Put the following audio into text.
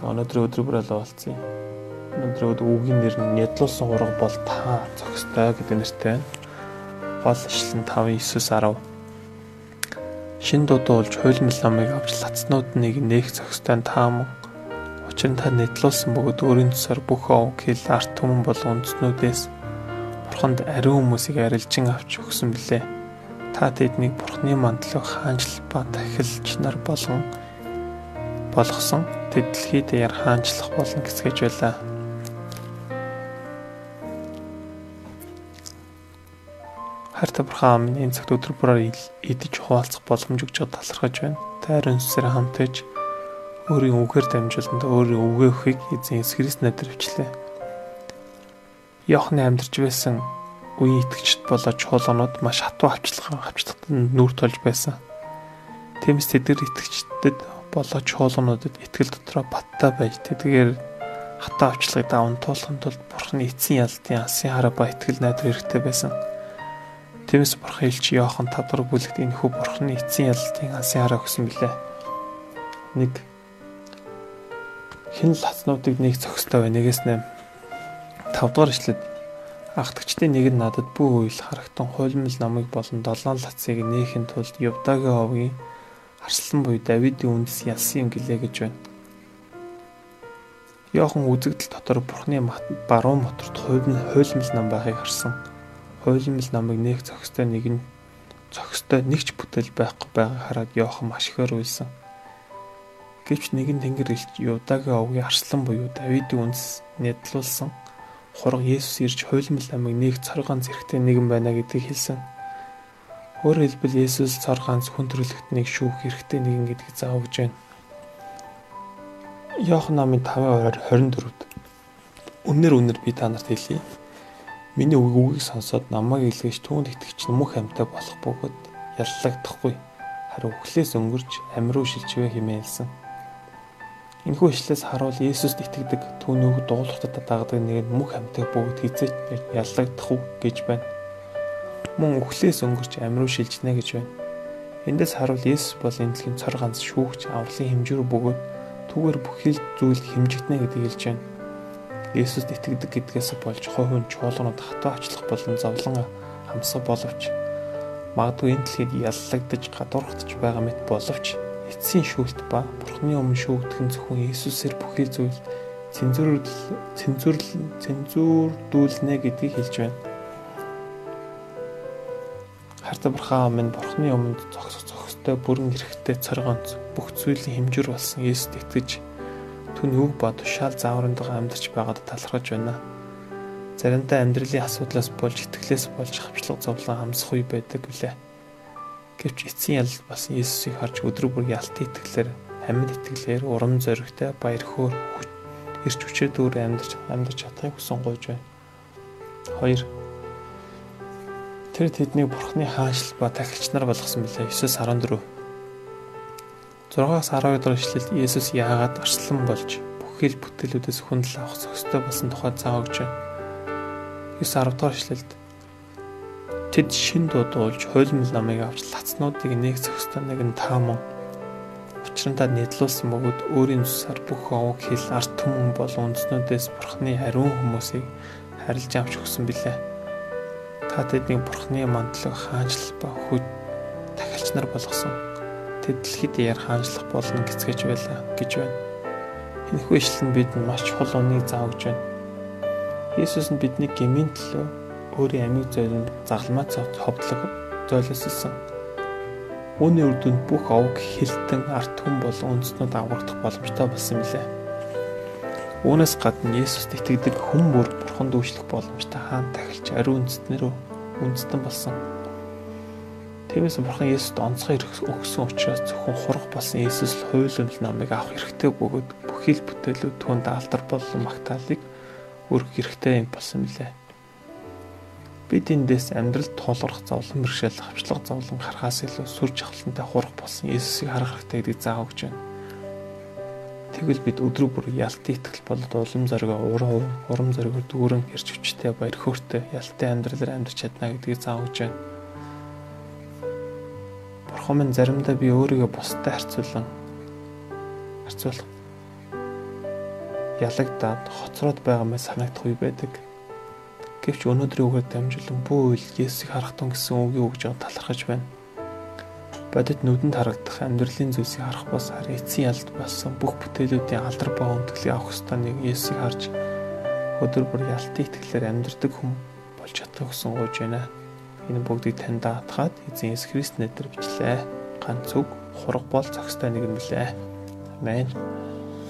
За өнөөдрийн өдөр бүр болцсон. Өнөөдрийн өдөр үгийн нэр нь нядлуулсан ураг бол та зохистой гэдэг нэртэй байна. Гол ишлэн 5:9-10 Шин дуудуулж хуйлмал намыг авч лацнууд нэг нээх зохистой тааман Учир нь та нэтлүүлсэн бөгөөд өөрийн тусаар бүх овг хил арт түмэн бол үндснүүдээс бурханд ариун хүмүүсийг арилжин авч өгсөн билээ. Та тэднийг бурхны мандлыг хаанчл ба тахилч нар болон болгосон тэд дэлхий дээр хаанчлах болон гэсгэж байлаа. Харта бурхан минь энэ цагт өдөр бүрээр идэж хуваалцах боломж өгч талархаж байна. Тайрын сүсээр хамтаж өөрийн үгээр дамжуулан өөрийн үгээ өхийг эзэн Есүс Христ надад өвчлээ. Йохны амьдарч байсан үеийн итгэгчд болоо чуулганууд маш хатуу авчлага авчлагт нүүр тулж байсан. Тиймээс тэд итгэгчдэд болоо чуулгануудад итгэл дотроо баттай байж тэдгээр хатаа авчлагыг даван туулахын тулд Бурхны эцсийн ялтын алсын хараа ба итгэл найдар хэрэгтэй байсан. Тиймээс Бурхан хэлж Иохан 5 дугаар бүлэгт энэ хүү Бурхны эцсийн ялтын алсын хараа өгсөн билээ. 1 Хэн л хацнуудыг нэг зохистой байна. Нэгээс 8 5 дугаар ишлээд Ахтагчдын нэг нь надад бүх үйл харагтан хуйлмал намыг болон долоон лацыг нээхин тулд Явдагийн овгийн Арслан буй Давидын үндэс ялсан юм гэлээ гэж байна. Йохан үзэгдэл дотор Бурхны баруун моторт хуйлмал хуйлмал нам байхыг харсан. Хуйлмал намыг нээх зохистой нэг нь зохистой нэгч бүтээл байхгүй байгааг хараад Йохан маш ихээр уйлсан. Гэвч нэгэн тэнгэр элч Юдагийн овгийн арслан буюу Давидын үндэс нэдлүүлсэн хураг Есүс ирж хуйлмал намыг нэг цоргоон зэрэгтэй нэгэн байна гэдгийг хэлсэн. Өөрөөр хэлбэл Есүс цар ганц хүн төрлөختнийг шүүх хэрэгтэй нэгэн гэдгийг заавж байна. Иохан намын 5:24-д Үнээр үнээр би та нарт хэлье. Миний үгийг сонсоод намайг илгээж түүнд итгэж мөх амьтаа болох бөгөөд яллагдахгүй. Харин үхлээс өнгөрч амь руу шилжвэ хэмээн хэлсэн. Энэхүү ишлээс харуул Есүст итгэдэг түүнийг дуулахтад дагдаг нэг нь мөх амьтаа бөгөөд хизээч яллагдахгүй гэж байна мөн үхлээс өнгөрч амь руу шилжнэ гэж байна. Эндээс харуул Есүс бол энэ дэлхийн цор ганц шүүгч авралын хэмжүүр бөгөөд түүгээр бүхэл зүйл хэмжигдэнэ гэдгийг хэлж байна. Есүст итгэдэг гэдгээс болж хойхын чуулганууд хатуу ачлах болон зовлон хамсах боловч магадгүй энэ дэлхийд яллагдаж гадуурхтж байгаа мэт боловч эцсийн шүүлт ба Бурхны өмнө шүүгдэх нь зөвхөн Есүсээр бүхий зүйл цензур цензур цензурдүүлнэ гэдгийг хэлж байна. Харта бурхан минь бурхны өмнөд зогсох зохистой бүрэн эрэхтэй цоргонц бүх зүйлийн хэмжүүр болсон Есүст итгэж түүний үг ба тушаал зааврындаа амьдарч байгаад талархаж байна. Заримдаа амьдралын асуудлаас болж итгэлээс болж хавчлага зовлон хамсах үе байдаг билээ. Гэвч эцсийн ялалт бас Есүсийг харж өдрө бүр ялтын итгэлээр амьд итгэлээр урам зоригтой баяр хөөр ирч хүчээр дүүр амьдарч амьдарч чадахыг хүсэн гойж байна. 2 Тэр тэднийг бурхны хааншил ба тахилч нар болгосон билээ. 9:14. 6-аас 12 дахь ишлэлд Есүс яагаад арслан болж бүхэл бүтээлүүдээс хүндэл авах зохистой болсон тухай заав өгч байна. 9-10 дахь ишлэлд Тэд шин дуудуулж хойлмол намыг авч лацнуудыг нэг зохистой нэг нь тааман учрандаа нэдлүүлсэн бөгөөд өөрийн цусаар бүх овог хил арт түмэн бол үндснүүдээс бурхны ариун хүмүүсийг харилж авч өгсөн билээ. Та тэднийг бурхны мандлаг хаанчлал ба хүч тахилч нар болгосон. Тэд дэлхийд яар хаанчлах болно гэцгэж байлаа гэж байна. Энэхүү ишлэл нь бидэнд маш чухал үнийг заавж байна. Есүс нь бидний гмийн төлөө өөрийн амийг зөөлөн загламаа цавц ховдлог зөөлөсөлсөн. Үүний үр дүнд бүх овг хилтэн арт хүн болон үндэстнүүд аврагдах боломжтой болсон билээ. Үүнээс гадна Есүст итгэдэг хүн бүр бурханд үйлчлэх боломжтой хаан тахилч ариун үндэстнэрөө үндэстэн болсон. Тиймээс бурхан Есүст онцгой өгсөн учраас зөвхөн хурах болсон Есүс л хууль намыг авах хэрэгтэй бөгөөд бүхий л бүтээлүүд түүнд алдар болон магтаалыг өргөх хэрэгтэй юм болсон билээ. Бид эндээс амьдралд тулгарх зовлон бэрхшээл хавчлага зовлон харахаас илүү сүр жавхлантай хурах болсон Есүсийг харах хэрэгтэй гэдгийг заах өгч байна. Тэгвэл бид өдрөө бүр ялтын итгэл болоод улам зоригоо урам урам зоригоор дүүрэн хэрч хүчтэй баяр хөөртэй ялтын амьдралаар амьдарч чадна гэдгийг заавж байна. Бурхан минь заримдаа би өөрийгөө бусдад харьцуулан харьцуулах ялагдаад хоцроод байгаа мэ санагдах үе байдаг. Гэвч өнөөдрийн үгээр дамжуулан бүх үйл Есүсийг харах тун гэсэн үгийг өгж байгаа талархаж байна. Бодит нүдэнд харагдах амьдралын зүйлсийг харах бас харин эцсийн ялд болсон бүх бүтээлүүдийн алдар ба өндөглийг авах ёстой нэг Есүсийг харж өдөр бүр ялтын итгэлээр амьдрдаг хүн болж чадах гэсэн гуйж байна. Энэ бүгдийг танд даатгаад эзэн Есүс Христ нэрээр бичлээ. Ганц үг хураг бол зохистой нэг юм лээ. Амен.